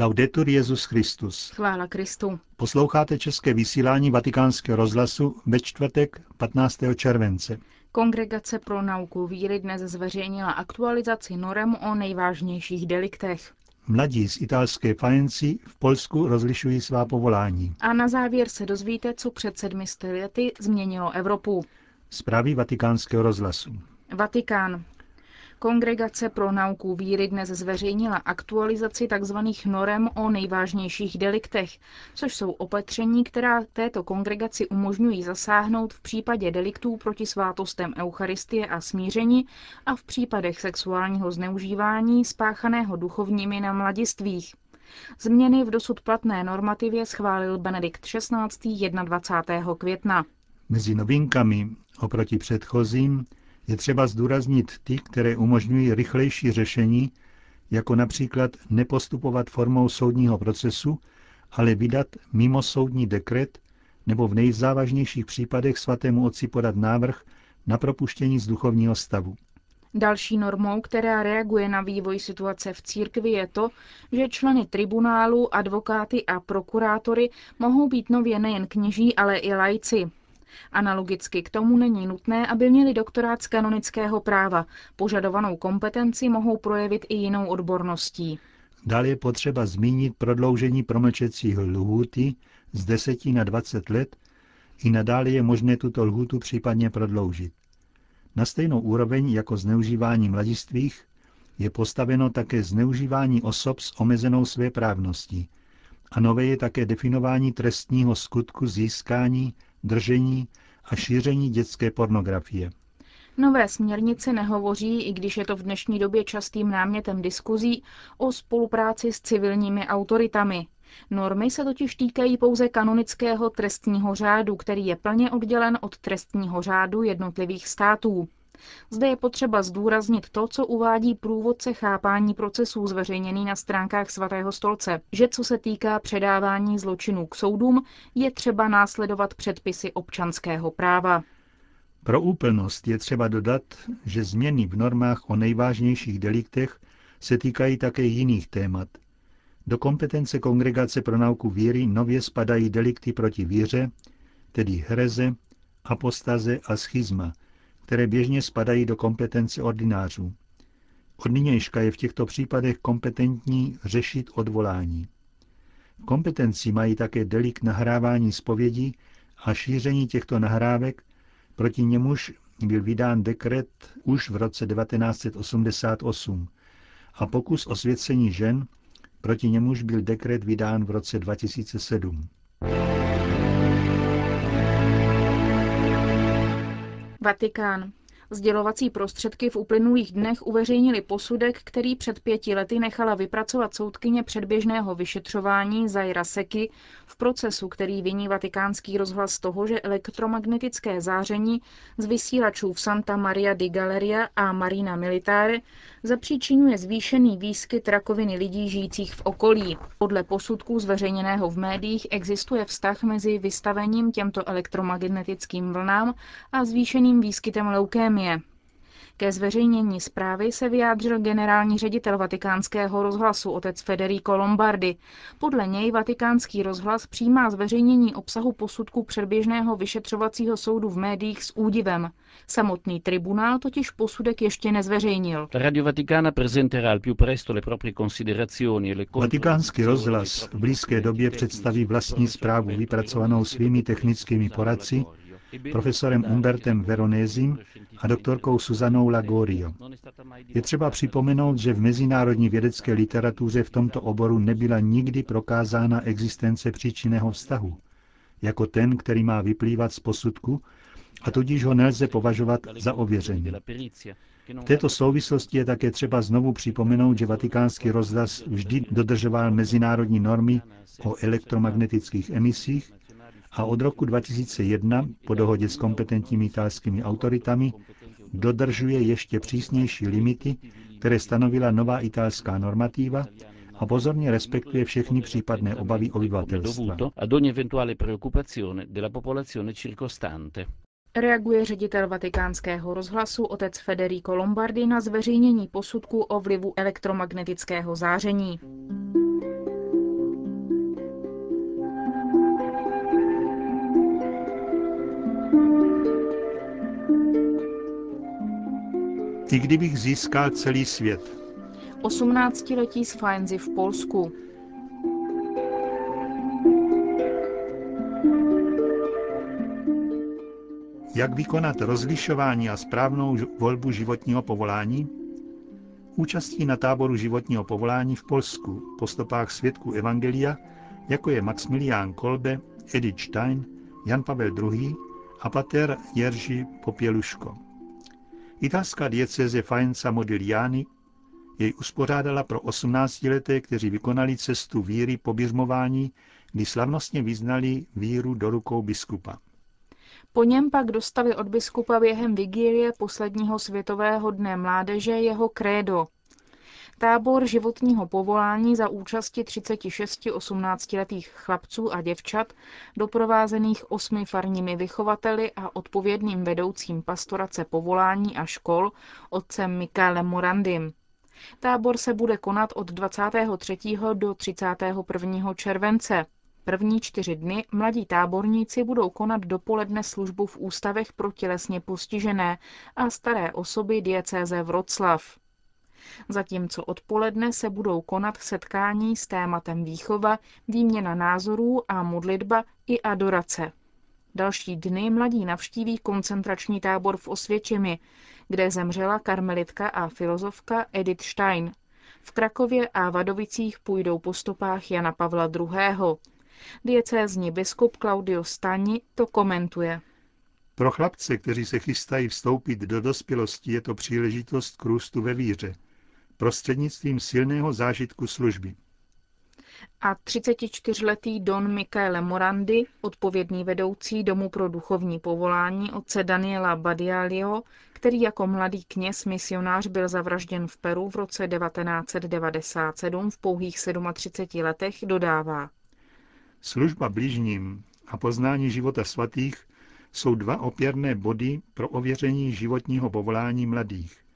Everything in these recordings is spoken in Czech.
Laudetur Jezus Christus. Chvála Kristu. Posloucháte české vysílání Vatikánského rozhlasu ve čtvrtek 15. července. Kongregace pro nauku víry dnes zveřejnila aktualizaci norem o nejvážnějších deliktech. Mladí z italské Fajenci v Polsku rozlišují svá povolání. A na závěr se dozvíte, co před sedmi lety změnilo Evropu. Zprávy vatikánského rozhlasu. Vatikán. Kongregace pro nauku víry dnes zveřejnila aktualizaci tzv. norem o nejvážnějších deliktech, což jsou opatření, která této kongregaci umožňují zasáhnout v případě deliktů proti svátostem Eucharistie a smíření a v případech sexuálního zneužívání spáchaného duchovními na mladistvích. Změny v dosud platné normativě schválil Benedikt XVI. 21. května. Mezi novinkami oproti předchozím je třeba zdůraznit ty, které umožňují rychlejší řešení, jako například nepostupovat formou soudního procesu, ale vydat mimo soudní dekret nebo v nejzávažnějších případech svatému otci podat návrh na propuštění z duchovního stavu. Další normou, která reaguje na vývoj situace v církvi, je to, že členy tribunálu, advokáty a prokurátory mohou být nově nejen kněží, ale i lajci. Analogicky k tomu není nutné, aby měli doktorát z kanonického práva. Požadovanou kompetenci mohou projevit i jinou odborností. Dále je potřeba zmínit prodloužení promlčecích lhůty z 10 na 20 let. I nadále je možné tuto lhůtu případně prodloužit. Na stejnou úroveň jako zneužívání mladistvých je postaveno také zneužívání osob s omezenou svéprávností. A nové je také definování trestního skutku získání držení a šíření dětské pornografie. Nové směrnice nehovoří, i když je to v dnešní době častým námětem diskuzí, o spolupráci s civilními autoritami. Normy se totiž týkají pouze kanonického trestního řádu, který je plně oddělen od trestního řádu jednotlivých států. Zde je potřeba zdůraznit to, co uvádí průvodce chápání procesů zveřejněný na stránkách svatého stolce, že co se týká předávání zločinů k soudům, je třeba následovat předpisy občanského práva. Pro úplnost je třeba dodat, že změny v normách o nejvážnějších deliktech se týkají také jiných témat. Do kompetence Kongregace pro nauku víry nově spadají delikty proti víře, tedy hereze, apostaze a schizma, které běžně spadají do kompetence ordinářů. Od nynějška je v těchto případech kompetentní řešit odvolání. Kompetenci mají také delikt nahrávání zpovědí a šíření těchto nahrávek, proti němuž byl vydán dekret už v roce 1988 a pokus o svěcení žen, proti němuž byl dekret vydán v roce 2007. Vatikán. Sdělovací prostředky v uplynulých dnech uveřejnili posudek, který před pěti lety nechala vypracovat soudkyně předběžného vyšetřování Zaira Seky v procesu, který viní vatikánský rozhlas toho, že elektromagnetické záření z vysílačů v Santa Maria di Galleria a Marina Militare zapříčinuje zvýšený výskyt rakoviny lidí žijících v okolí. Podle posudků zveřejněného v médiích existuje vztah mezi vystavením těmto elektromagnetickým vlnám a zvýšeným výskytem leukémie. Ke zveřejnění zprávy se vyjádřil generální ředitel vatikánského rozhlasu otec Federico Lombardi. Podle něj vatikánský rozhlas přijímá zveřejnění obsahu posudku předběžného vyšetřovacího soudu v médiích s údivem. Samotný tribunál totiž posudek ještě nezveřejnil. E Vatikánský rozhlas v blízké době představí vlastní zprávu vypracovanou svými technickými poradci profesorem Umbertem Veronézim a doktorkou Suzanou Lagorio. Je třeba připomenout, že v mezinárodní vědecké literatuře v tomto oboru nebyla nikdy prokázána existence příčinného vztahu, jako ten, který má vyplývat z posudku, a tudíž ho nelze považovat za ověřený. V této souvislosti je také třeba znovu připomenout, že vatikánský rozhlas vždy dodržoval mezinárodní normy o elektromagnetických emisích a od roku 2001 po dohodě s kompetentními italskými autoritami dodržuje ještě přísnější limity, které stanovila nová italská normativa a pozorně respektuje všechny případné obavy obyvatelstva. Reaguje ředitel vatikánského rozhlasu otec Federico Lombardi na zveřejnění posudku o vlivu elektromagnetického záření. I kdybych získal celý svět. 18-letí z Fajnzy v Polsku. Jak vykonat rozlišování a správnou volbu životního povolání? Účastí na táboru životního povolání v Polsku po stopách svědků Evangelia, jako je Maximilián Kolbe, Edith Stein, Jan Pavel II. a pater Jerzy Popěluško. Italská diecéze Faenza Modigliani jej uspořádala pro 18-leté, kteří vykonali cestu víry po běžmování, kdy slavnostně vyznali víru do rukou biskupa. Po něm pak dostali od biskupa během vigílie posledního světového dne mládeže jeho krédo. Tábor životního povolání za účasti 36 18-letých chlapců a děvčat, doprovázených osmi farními vychovateli a odpovědným vedoucím pastorace povolání a škol, otcem Michaelem Morandym. Tábor se bude konat od 23. do 31. července. První čtyři dny mladí táborníci budou konat dopoledne službu v ústavech pro tělesně postižené a staré osoby diecéze Vroclav. Zatímco odpoledne se budou konat setkání s tématem výchova, výměna názorů a modlitba i adorace. Další dny mladí navštíví koncentrační tábor v Osvěčimi, kde zemřela karmelitka a filozofka Edith Stein. V Krakově a Vadovicích půjdou po stopách Jana Pavla II. Diecézní biskup Claudio Stani to komentuje. Pro chlapce, kteří se chystají vstoupit do dospělosti, je to příležitost k růstu ve víře, prostřednictvím silného zážitku služby. A 34-letý Don Michaele Morandi, odpovědný vedoucí Domu pro duchovní povolání otce Daniela Badialio, který jako mladý kněz misionář byl zavražděn v Peru v roce 1997 v pouhých 37 letech, dodává. Služba bližním a poznání života svatých jsou dva opěrné body pro ověření životního povolání mladých.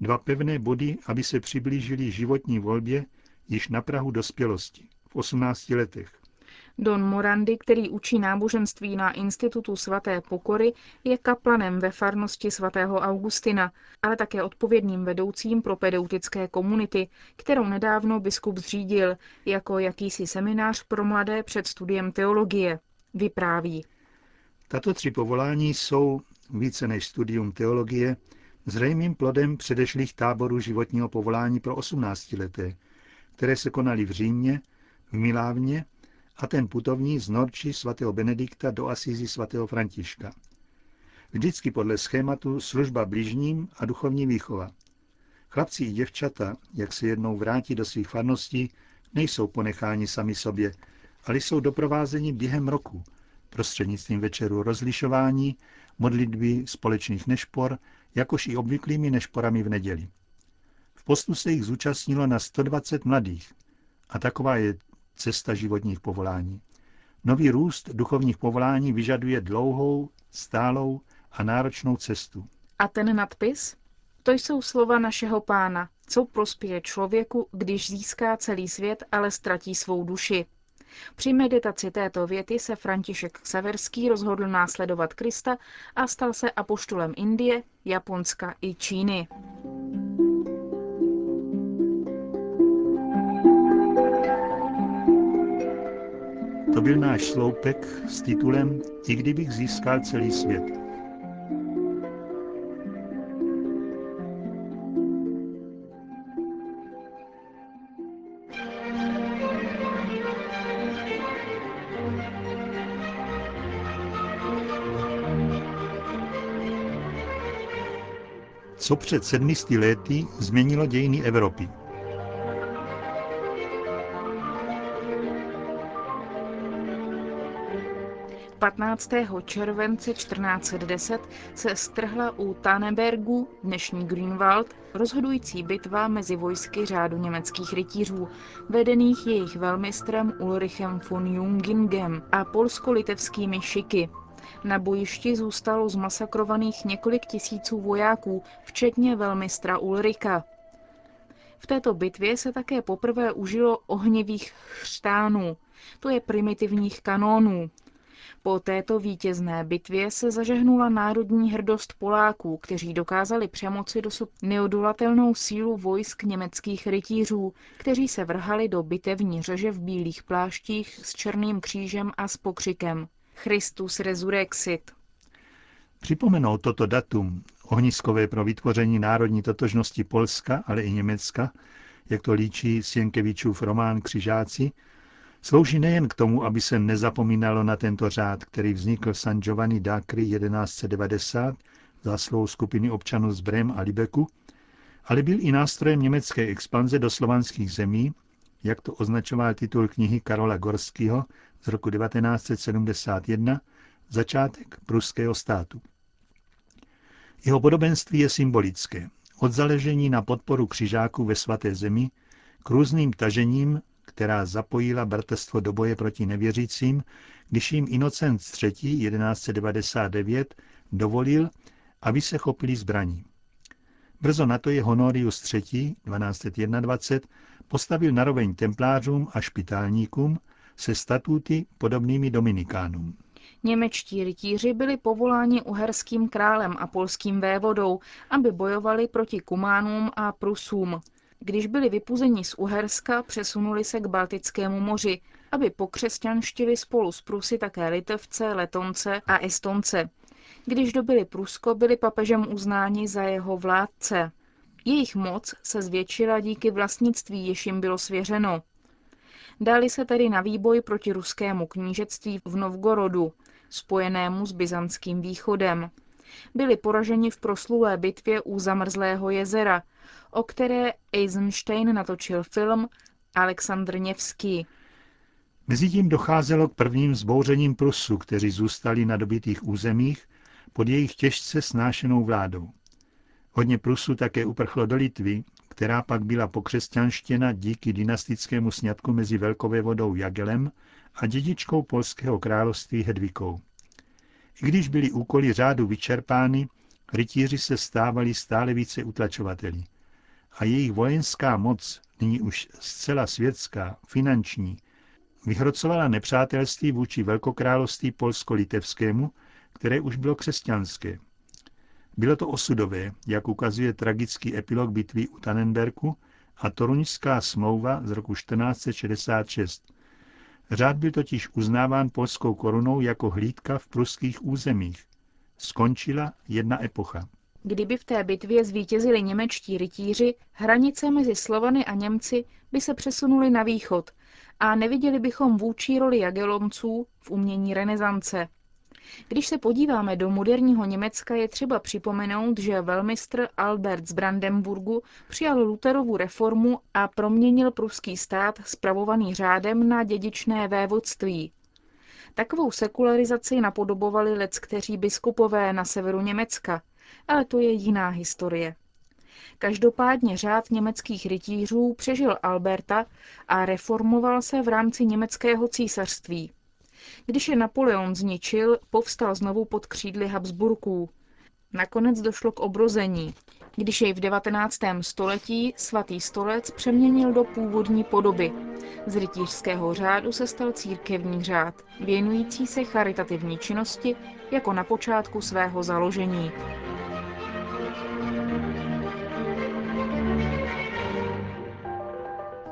Dva pevné body, aby se přiblížili životní volbě již na Prahu dospělosti, v 18 letech. Don Morandi, který učí náboženství na Institutu svaté pokory, je kaplanem ve farnosti svatého Augustina, ale také odpovědným vedoucím pro pedautické komunity, kterou nedávno biskup zřídil jako jakýsi seminář pro mladé před studiem teologie. Vypráví. Tato tři povolání jsou, více než studium teologie, zřejmým plodem předešlých táborů životního povolání pro 18 leté, které se konaly v Římě, v Milávně a ten putovní z Norči svatého Benedikta do Asízy svatého Františka. Vždycky podle schématu služba blížním a duchovní výchova. Chlapci i děvčata, jak se jednou vrátí do svých farností, nejsou ponecháni sami sobě, ale jsou doprovázeni během roku, prostřednictvím večeru rozlišování, modlitby společných nešpor, jakož i obvyklými nešporami v neděli. V postu se jich zúčastnilo na 120 mladých a taková je cesta životních povolání. Nový růst duchovních povolání vyžaduje dlouhou, stálou a náročnou cestu. A ten nadpis? To jsou slova našeho pána, co prospěje člověku, když získá celý svět, ale ztratí svou duši. Při meditaci této věty se František Ksaverský rozhodl následovat Krista a stal se apoštolem Indie, Japonska i Číny. To byl náš sloupek s titulem I kdybych získal celý svět. Co před sedmisty lety změnilo dějiny Evropy? 15. července 1410 se strhla u Tanebergu, dnešní Grünwald, rozhodující bitva mezi vojsky řádu německých rytířů, vedených jejich velmistrem Ulrichem von Jungingem a polsko-litevskými šiky. Na bojišti zůstalo zmasakrovaných několik tisíců vojáků, včetně velmistra Ulrika. V této bitvě se také poprvé užilo ohnivých chřtánů, to je primitivních kanónů, Po této vítězné bitvě se zažehnula národní hrdost Poláků, kteří dokázali přemoci dosud neodolatelnou sílu vojsk německých rytířů, kteří se vrhali do bitevní řeže v bílých pláštích s černým křížem a s pokřikem Christus resurrexit. Připomenout toto datum, ohniskové pro vytvoření národní totožnosti Polska, ale i Německa, jak to líčí Sienkevičův román Křižáci, Slouží nejen k tomu, aby se nezapomínalo na tento řád, který vznikl v San Giovanni d'Acri 1190 zásluhou skupiny občanů z Brem a Libeku, ale byl i nástrojem německé expanze do slovanských zemí, jak to označoval titul knihy Karola Gorského z roku 1971, začátek pruského státu. Jeho podobenství je symbolické. Od zaležení na podporu křižáků ve svaté zemi k různým tažením která zapojila bratrstvo do boje proti nevěřícím, když jim Inocent III. 1199 dovolil, aby se chopili zbraní. Brzo na to je Honorius III. 1221 postavil naroveň templářům a špitálníkům se statuty podobnými dominikánům. Němečtí rytíři byli povoláni uherským králem a polským vévodou, aby bojovali proti Kumánům a Prusům. Když byli vypuzeni z Uherska, přesunuli se k Baltickému moři, aby pokřesťanštili spolu s Prusy také Litevce, Letonce a Estonce. Když dobili Prusko, byli papežem uznáni za jeho vládce. Jejich moc se zvětšila díky vlastnictví, jež jim bylo svěřeno. Dali se tedy na výboj proti ruskému knížectví v Novgorodu, spojenému s byzantským východem. Byli poraženi v proslulé bitvě u Zamrzlého jezera, o které Eisenstein natočil film Aleksandr Nevský. Mezitím docházelo k prvním zbouřením Prusu, kteří zůstali na dobitých územích pod jejich těžce snášenou vládou. Hodně Prusu také uprchlo do Litvy, která pak byla pokřesťanštěna díky dynastickému sňatku mezi velkovévodou Jagelem a dědičkou polského království Hedvikou. I když byly úkoly řádu vyčerpány, rytíři se stávali stále více utlačovateli a jejich vojenská moc, nyní už zcela světská, finanční, vyhrocovala nepřátelství vůči velkokrálovství polsko-litevskému, které už bylo křesťanské. Bylo to osudové, jak ukazuje tragický epilog bitvy u Tannenberku a Toruňská smlouva z roku 1466. Řád byl totiž uznáván polskou korunou jako hlídka v pruských územích. Skončila jedna epocha. Kdyby v té bitvě zvítězili němečtí rytíři, hranice mezi Slovany a Němci by se přesunuly na východ a neviděli bychom vůči roli Jagelonců v umění renesance. Když se podíváme do moderního Německa, je třeba připomenout, že velmistr Albert z Brandenburgu přijal Luterovu reformu a proměnil pruský stát spravovaný řádem na dědičné vévodství. Takovou sekularizaci napodobovali leckteří biskupové na severu Německa – ale to je jiná historie. Každopádně řád německých rytířů přežil Alberta a reformoval se v rámci německého císařství. Když je Napoleon zničil, povstal znovu pod křídly Habsburků. Nakonec došlo k obrození, když jej v 19. století svatý stolec přeměnil do původní podoby. Z rytířského řádu se stal církevní řád, věnující se charitativní činnosti jako na počátku svého založení.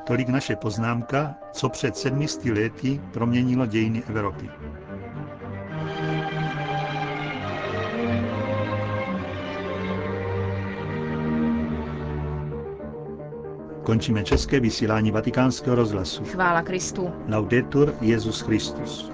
Tolik naše poznámka, co před sedmisty lety proměnilo dějiny Evropy. Končíme české vysílání vatikánského rozhlasu. Chvála Kristu. Laudetur Jezus Christus.